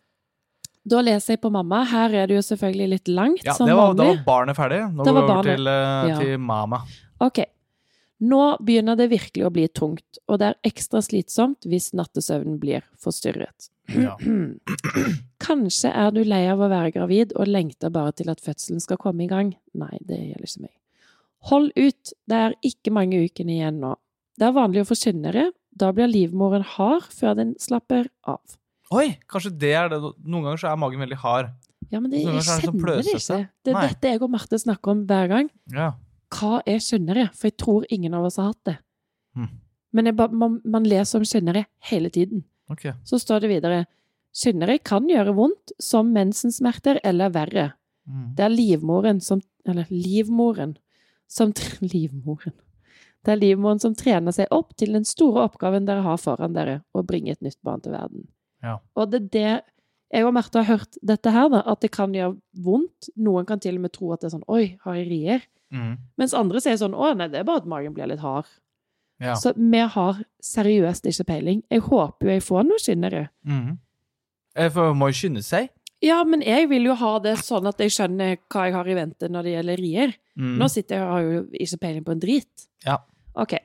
Da leser jeg på mamma. Her er det jo selvfølgelig litt langt, ja som det var, da var barnet ferdig. Nå Da går vi over til, eh, ja. til mamma. Ok. Nå begynner det virkelig å bli tungt, og det er ekstra slitsomt hvis nattesøvnen blir forstyrret. Ja. Kanskje er du lei av å være gravid og lengter bare til at fødselen skal komme i gang. Nei, det gjelder ikke meg. Hold ut, det er ikke mange ukene igjen nå. Det er vanlig å få skyndere, da blir livmoren hard før den slapper av. Oi, kanskje det er det. Noen ganger så er magen veldig hard. Ja, men det, jeg sånn kjenner det ikke. Det er Nei. dette jeg og Marte snakker om hver gang. Ja. hva er skjønnere? For jeg tror ingen av oss har hatt det. Hm. Men ba, man, man leser om skjønnere hele tiden. Okay. Så står det videre Skjønnere kan gjøre vondt, som mensensmerter eller verre. Mm. Det er livmoren som Eller livmoren som Livmoren. Det er livmoren som trener seg opp til den store oppgaven dere har foran dere, å bringe et nytt barn til verden. Ja. Og det er det Jeg og Marte har hørt dette her, da, at det kan gjøre vondt. Noen kan til og med tro at det er sånn Oi, har jeg rier? Mm. Mens andre sier sånn Å, nei, det er bare at magen blir litt hard. Ja. Så vi har seriøst ikke peiling. Jeg håper jo jeg får noe skinnere. Mm. Eh, For man må jo skynde seg. Ja, men jeg vil jo ha det sånn at jeg skjønner hva jeg har i vente når det gjelder rier. Mm. Nå sitter jeg og har jo ikke peiling på en drit. Ja. Ok.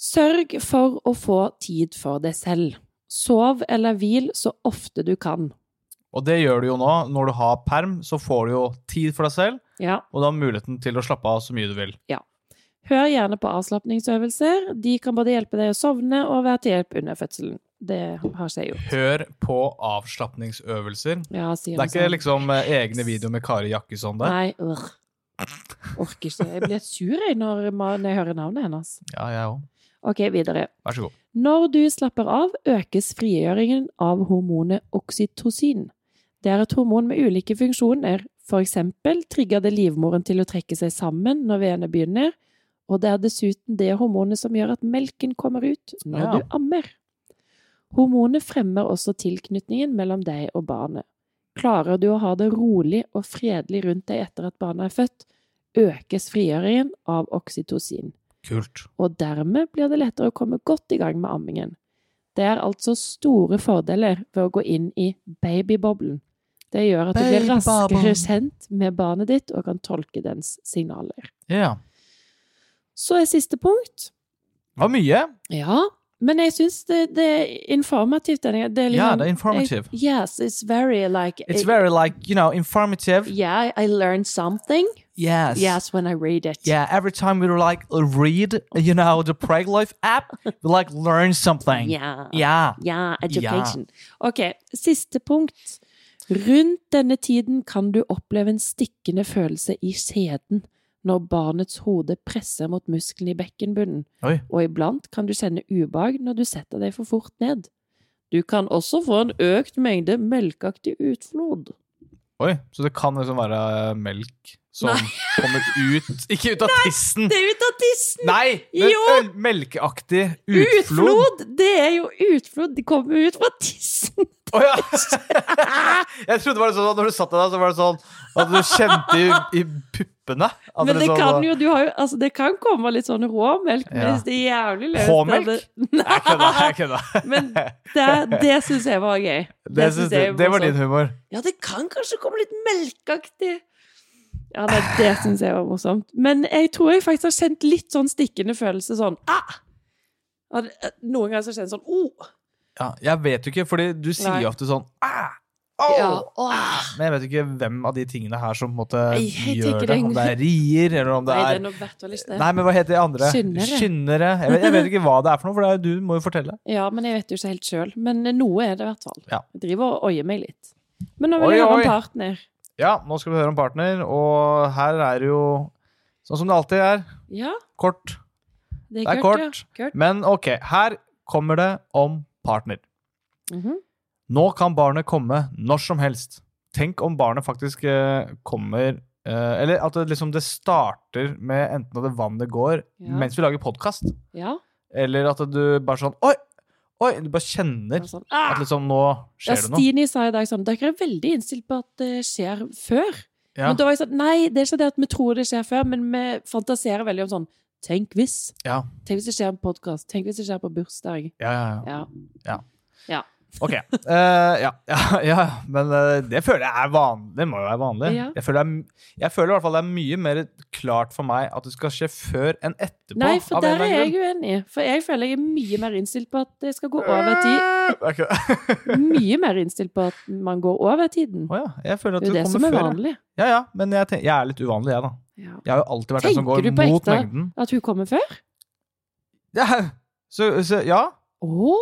Sørg for å få tid for deg selv. Sov eller hvil så ofte du kan. Og det gjør du jo nå. Når du har perm, så får du jo tid for deg selv, Ja. og du har muligheten til å slappe av så mye du vil. Ja. Hør gjerne på avslapningsøvelser. De kan både hjelpe deg å sovne og være til hjelp under fødselen. Det har seg jeg gjort. Hør på avslapningsøvelser. Ja, sier Det er ikke sånn. liksom eh, egne videoer med Kari Jakkesson der. Nei, ør. Orker ikke. Jeg blir sur jeg når, jeg hører navnet hennes. Ja, jeg òg. Ok, videre. Vær så god. Når du slapper av, økes frigjøringen av hormonet oksytocin. Det er et hormon med ulike funksjoner. For eksempel trigger det livmoren til å trekke seg sammen når veene begynner, og det er dessuten det hormonet som gjør at melken kommer ut når Ja. du ammer. Hormonet fremmer også tilknytningen mellom deg og barnet. Klarer du å ha det rolig og fredelig rundt deg etter at barnet er født, økes frigjøringen av oksytocin Kult. og dermed blir det lettere å komme godt i gang med ammingen. Det er altså store fordeler ved å gå inn i babyboblen. Det gjør at du blir raskere kjent med barnet ditt og kan tolke dens signaler. Ja. Så er siste punkt. Det var mye. Ja, men jeg syns det, det er informativt. Det er Ja, liksom, det er informative. Jeg, yes, it's very like It's very like, you know, informative. Yeah, I learned something. Yes. Yes, when I read it. Yeah, every time we like read, you know, the Preglife app, we like learn something. Yeah. Yeah. Yeah, education. Ok, siste punkt. Rundt denne tiden kan du oppleve en stikkende følelse i skjeden når barnets hode presser mot musklene i bekkenbunnen, Oi. og iblant kan du kjenne ubehag når du setter deg for fort ned. Du kan også få en økt mengde melkeaktig utflod. Oi, så det kan liksom være melk som Nei. kommer ut Ikke ut av tissen! Det er ut av tissen! Nei! Men melkeaktig utflod. Utflod! Det er jo utflod! De kommer ut fra tissen! Å ja! Jeg trodde det var sånn at når du satt der, så var det sånn at du kjente i, i puppene. Men det sånn, kan jo, du har jo, altså det kan komme litt sånn råmelk, Ja. men det er jævlig løst Råmelk? det- Jeg kødda, jeg kødda. Men det, det syns jeg var gøy. Det, synes jeg, det var morsomt. din humor. Ja, det kan kanskje komme litt melkeaktig. Ja, det, det syns jeg var morsomt. Men jeg tror jeg faktisk har kjent litt sånn stikkende følelse sånn ah! Noen ganger så jeg sånn oh! Ja, jeg vet jo ikke, fordi du sier Nei. jo ofte sånn ah, oh, Ja, ah. Men jeg vet jo ikke hvem av de tingene her som på en måte gjør det. Om det er rier, eller om det Nei, det er er. Nei, men hva heter de andre? Skynnere. Skyndere. Jeg vet, jeg vet ikke hva det er for noe, for det er, du må jo fortelle. Ja, men jeg vet jo ikke helt sjøl. Men noe er det i hvert fall. Ja. Jeg driver og oier meg litt. Men nå vil Oi, jeg høre en om partner. Ja, nå skal vi høre om partner, og her er det jo sånn som det alltid er. Ja, Kort. det er, Det er kort. kort. Ja. kort. Men ok, her kommer det om partner. Mhm. Nå kan barnet komme når som helst. Tenk om barnet faktisk eh, kommer eh, Eller at det liksom det starter med enten at det vannet går Ja. mens vi lager podkast, Ja. eller at du bare sånn Oi! Oi! Du bare kjenner Sånn, ah! at liksom nå Ja, skjer det noe. Stine sa i dag sånn Dere er veldig innstilt på at det skjer før. Ja, Men da var jeg sånn Nei, det er ikke det at vi tror det skjer før, men vi fantaserer veldig om sånn Tenk hvis. ja, Tenk hvis det skjer en podkast. Tenk hvis det skjer på bursdag. Ja, ja. ja, ja. Ja. Ok. Uh, ja, ja, ja, men eh, det føler jeg er vanlig. Det må jo være vanlig. Ja. Jeg, føler er, jeg føler i hvert fall det er mye mer klart for meg at det skal skje før enn etterpå. Nei, for der er jeg uenig. For jeg føler jeg er mye mer innstilt på at det skal gå over tid. Okay. Mye mer innstilt på at man går over tiden. Oh, ja. Jeg føler at Det er jo det det som er før. vanlig. Ja, ja, men jeg, tenker, jeg er litt uvanlig, jeg, da. Jeg har jo alltid vært den som går mot mengden. Tenker du på ekte? At hun kommer før? Ja, så, så ja. Å!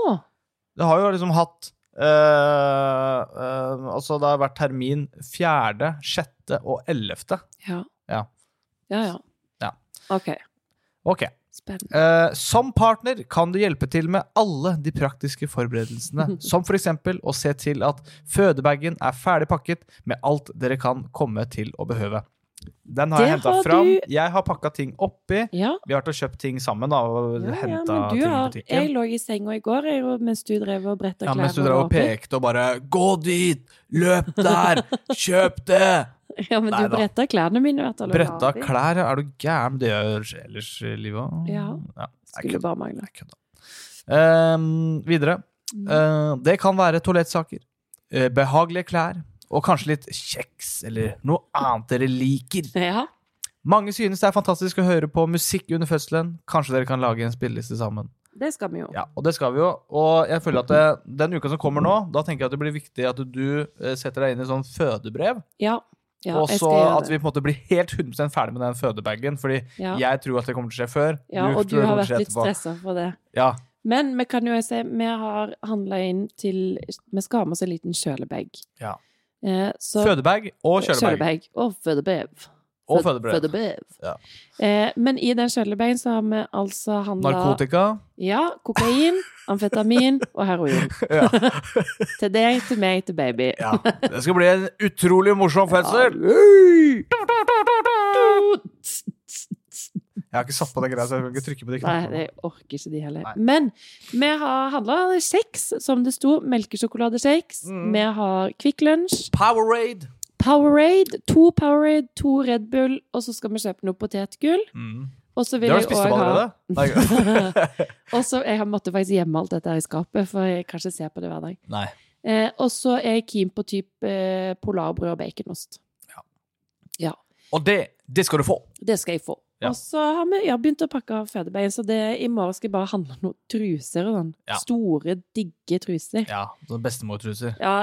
Det har jo liksom hatt Uh, uh, Altså, det har vært termin fjerde, sjette og ellevte. Ja. Ja. Ja, ja. Ja. OK. Spennende. Eh, som partner kan du hjelpe til med alle de praktiske forberedelsene, som for eksempel å se til at fødebagen er ferdig pakket med alt dere kan komme til å behøve. Den har Det jeg henta fram. du- Jeg har pakka ting oppi. Ja. Vi har vært og kjøpt ting sammen da, og Ja, ja, men du ting har, jeg lå i senga i går jeg, mens du drev og bretta Ja, klær. mens du drev og pekte og bare 'Gå dit! Løp der! Kjøp det!' Ja, men Nei du bretta klærne mine. Vet du, og la Bretta klær, ja. Er du gæren? Det gjør ellers i livet òg. Ja. jeg Skulle bare mangle. Jeg. Ehm, videre. Mm. Eh, det kan være toalettsaker, Uh, behagelige klær og kanskje litt kjeks eller noe annet dere liker. Ja. Mange synes det er fantastisk å høre på musikk under fødselen. Kanskje dere kan lage en spilleliste sammen. Det skal vi jo. Ja, og det skal vi jo. Og jeg føler at det, den uka som kommer nå, da tenker jeg at det blir viktig at du eh, setter deg inn i sånn fødebrev. Ja. ja og så at vi på en måte blir helt 100% ferdig med den fødebagen. Fordi Ja. jeg tror at det kommer til å skje før. ja, og du har vært litt stressa for det. Ja, Men vi kan jo si vi har handla inn til Vi skal ha med oss en liten kjølebag. Ja. Eh, så- Fødebag og kjølebag. Kjølebag og fødebrev. Og fødebrev. fødebrev. Ja. Eh, men i den kjølebagen så har vi altså handla Narkotika. Ja, kokain, amfetamin og heroin. Ja. Til deg, til meg, til baby. ja. Det skal bli en utrolig morsom fødsel. Jeg har ikke satt på den greia, så jeg kan ikke trykke på de Nei, det jeg orker ikke de heller. Nei. Men vi har handla kjeks, som det sto. Melkesjokoladekjeks. Mm. Vi har Kvikk Lunsj, Powerade. Powerade, to Powerade, to Red Bull, og så skal vi kjøpe noe potetgull. Mm. Og så Det har du spist opp allerede? Nei. Og så Jeg har måttet faktisk gjemme alt dette her i skapet, for jeg kan ikke se på det hver dag. Nei. Eh, og så er jeg keen på type eh, polarbrød og baconost. Ja Og det, det skal du få. Det skal jeg få. Ja. Og så har vi ja, begynt å pakke fødebein, så det, i morgen skal jeg bare handle noen truser. og Sånn. Ja. Store, digge truser. Ja, sånn bestemortruser. Ja,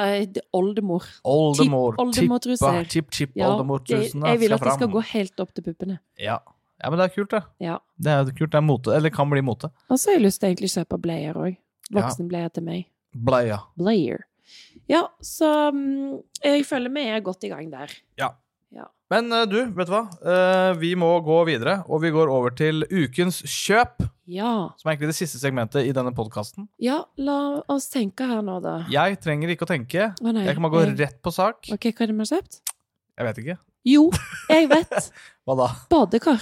oldemor. Oldemor. Tipp-oldemortruser. Tippa, Tipp-tipp oldemortrusene jeg vil at de skal gå helt opp til puppene. Ja. ja, men det er kult, det. Ja. Det er kult, det er mote. Eller kan bli mote. Og så har jeg lyst til å egentlig kjøpe bleier òg. Voksenbleier til meg. Bleier. Bleier. Ja, så mm, jeg føler vi er godt i gang der. Ja. Men eh, du, vet du hva? Eh, vi må gå videre, og vi går over til ukens kjøp. Ja. Som er egentlig det siste segmentet i denne podkasten. ja, la oss tenke her nå, da. Jeg trenger ikke å tenke. Å. Jeg kan bare gå rett på sak. Ok, hva er det har kjøpt? Jeg vet ikke. Jo, jeg vet! Hva da? Badekar.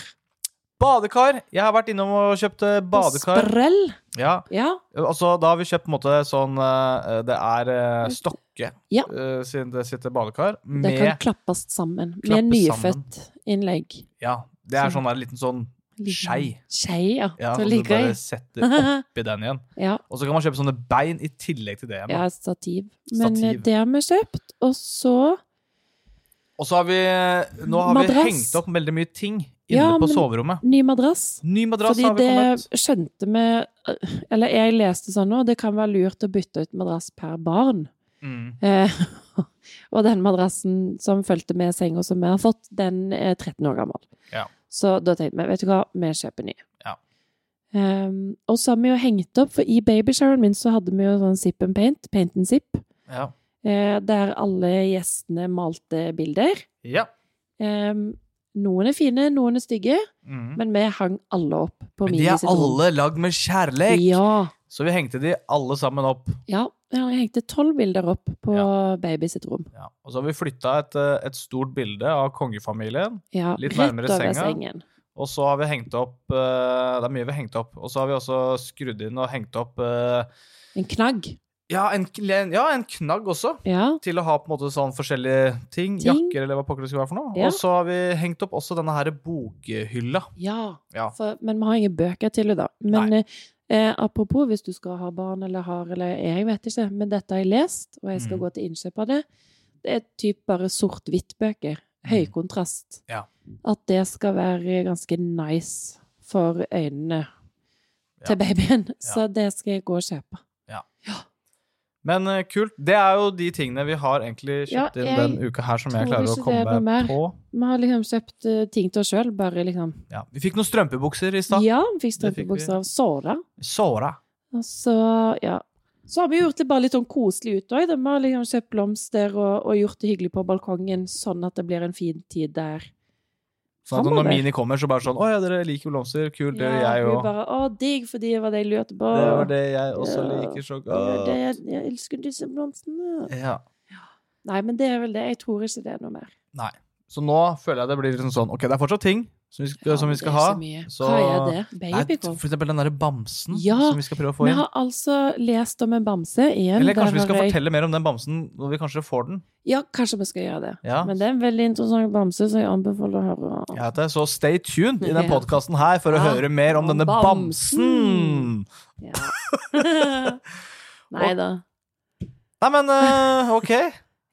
Badekar! Jeg har vært innom og kjøpt eh, badekar. Sprell. Ja, Ja. altså Da har vi kjøpt på en måte sånn eh, Det er eh, Stokke Ja. sin, det sitt badekar Det kan klappes sammen med Klappes nyfødt innlegg. Ja, det er Sånn. sånn der liten sånn skei. Skei, ja. Ja, så du bare setter oppi den igjen. Ja, Og så kan man kjøpe sånne bein i tillegg til det igjen. ja, stativ. Men Stativ. det har vi kjøpt. Og så Og så har vi Nå har Madrass. vi hengt opp veldig mye ting inne Ja, på soverommet. ny madrass. Ny madrass Fordi har vi det kommet. skjønte vi Eller jeg leste sånn nå, det kan være lurt å bytte ut madrass per barn. Mm. Eh, og den madrassen som fulgte med senga som vi har fått, den er 13 år gammel. Ja. Så da tenkte vi, vet du hva, vi kjøper ny. Ja. Um, og så har vi jo hengt opp, for i babyshoweren min så hadde vi jo sånn zip and paint, paint and zip, Ja. eh, der alle gjestene malte bilder. ja. Um, noen er fine, noen er stygge, Mm. men vi hang alle opp på Men de er alle lagd med kjærlek! Ja. Så vi hengte de alle sammen opp. ja. Jeg hengte tolv bilder opp på Ja. baby sitt rom. Ja. Og så har vi flytta et, eh, et stort bilde av kongefamilien. Ja, Litt nærmere senga. sengen. Og så har vi hengt opp eh, Det er mye vi har hengt opp. Og så har vi også skrudd inn og hengt opp eh, En knagg. Ja, en, ja, en knagg også. Ja. Til å ha på en måte sånn forskjellige ting. Ting. Jakker eller hva pokker det skal være for noe. Ja. Og så har vi hengt opp også denne her bokhylla. ja. Ja. For, men vi har ingen bøker til det, da. Men eh, eh, apropos hvis du skal ha barn eller har eller Jeg vet ikke, men dette har jeg lest, og jeg skal Mm. gå til innkjøp av det. Det er typ bare sort-hvitt-bøker. Høy Mm. kontrast. Ja. At det skal være ganske nice for øynene til babyen. Så det skal jeg gå og kjøpe. Men uh, kult. Det er jo de tingene vi har egentlig Ja, kjøpt inn jeg den uka her som jeg klarer å komme på. Vi har liksom kjøpt uh, ting til oss sjøl, bare liksom Ja. Vi fikk noen strømpebukser i stad. Ja, vi fikk strømpebukser av Sora. Såra. Og så, ja. Så har vi gjort det bare litt sånn koselig ut òg. Vi har liksom kjøpt blomster og, og gjort det hyggelig på balkongen, sånn at det blir en fin tid der Sånn når Mini kommer, så bare sånn Å ja, dere liker blomster. Kult, det gjør Ja, jeg òg. bare Å, digg, fordi det var det jeg lurte på. Det var det jeg også Ja. liker så godt. det jeg, jeg elsker disse blomstene. Ja. Nei, men det er vel det. Jeg tror ikke det er noe mer. Nei. Så nå føler jeg det blir liksom sånn Ok, det er fortsatt ting som vi skal, som vi skal det er ha. så så- Hva er det? Nei, for eksempel den derre bamsen Ja, som vi skal prøve å få inn. Vi har altså lest om en bamse igjen. Eller kanskje vi skal jeg- fortelle mer om den bamsen når vi kanskje får den. Ja, kanskje vi skal gjøre det. Ja. Men det er en veldig interessant bamse, så jeg anbefaler å høre. Ja, det, Så stay tuned i den Ja. podkasten her for å Ja. høre mer om Om denne bamsen. bamsen. Ja. Nei da. Nei, men uh, ok.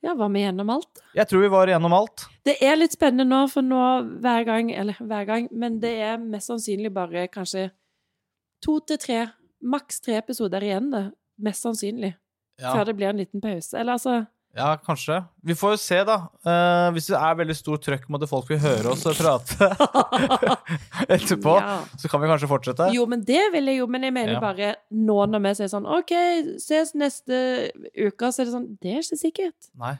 Ja, var vi gjennom alt? Jeg tror vi var gjennom alt. Det er litt spennende nå, for nå hver gang Eller hver gang, men det er mest sannsynlig bare kanskje to til tre, maks tre episoder igjen, det. Mest sannsynlig. Ja. Før det blir en liten pause. Eller altså Ja, kanskje. Vi får jo se, da. Eh, hvis det er veldig stort trøkk med at folk vil høre oss prate etterpå, Ja. så kan vi kanskje fortsette. Jo, men det vil jeg jo. Men jeg mener Ja. bare nå når vi sier sånn OK, ses neste uke, så er det sånn Det er ikke sikkert. Nei.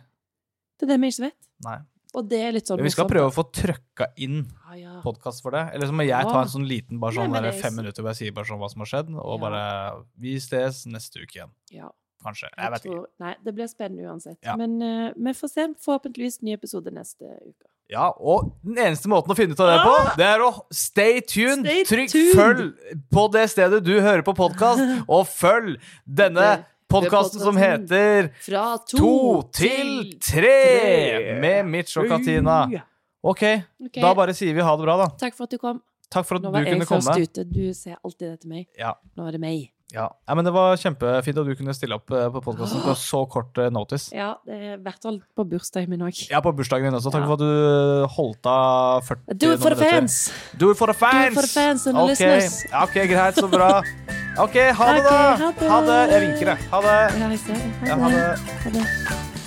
Det er det vi ikke vet. nei. Og det er litt sånn Men vi skal morsomt, prøve å få trøkka inn. Ja, ja. podkast for det. Eller så må jeg ta en sånn liten bare sånn Nei, er fem minutter hvor jeg sier bare sånn hva som har skjedd, og Ja. bare Vi ses neste uke igjen. ja. Kanskje. Jeg Jeg vet ikke. nei, det blir spennende uansett. Ja. Men uh, vi får se. Forhåpentligvis ny episode neste uke. Ja, og den eneste måten å finne ut av det på, det er å stay tuned. Ah! Stay Trykk tuned. følg på det stedet du hører på podkast, og følg denne podkasten som heter Fra to, til tre med Mitch og Katina. OK, da bare sier vi ha det bra, da. Takk for at du kom. Takk for at Nå du var jeg kunne først komme. ute. Du ser alltid det til meg. Ja, Nå er det meg. Ja. ja, men Det var kjempefint at du kunne stille opp eh, på podkasten på så kort eh, notice. Ja, det er i hvert fall på bursdagen min òg. Ja, på bursdagen din også. Takk Ja. for at du holdt av 40 Do it for the fans! Do it for the fans! for the fans and the Ok, listeners. Ok, greit, så bra. OK, ha det, da. ha det. Ha det. Jeg vinker, jeg. Ha det. Ja, jeg ser det. Ha ha det. det. Ha det.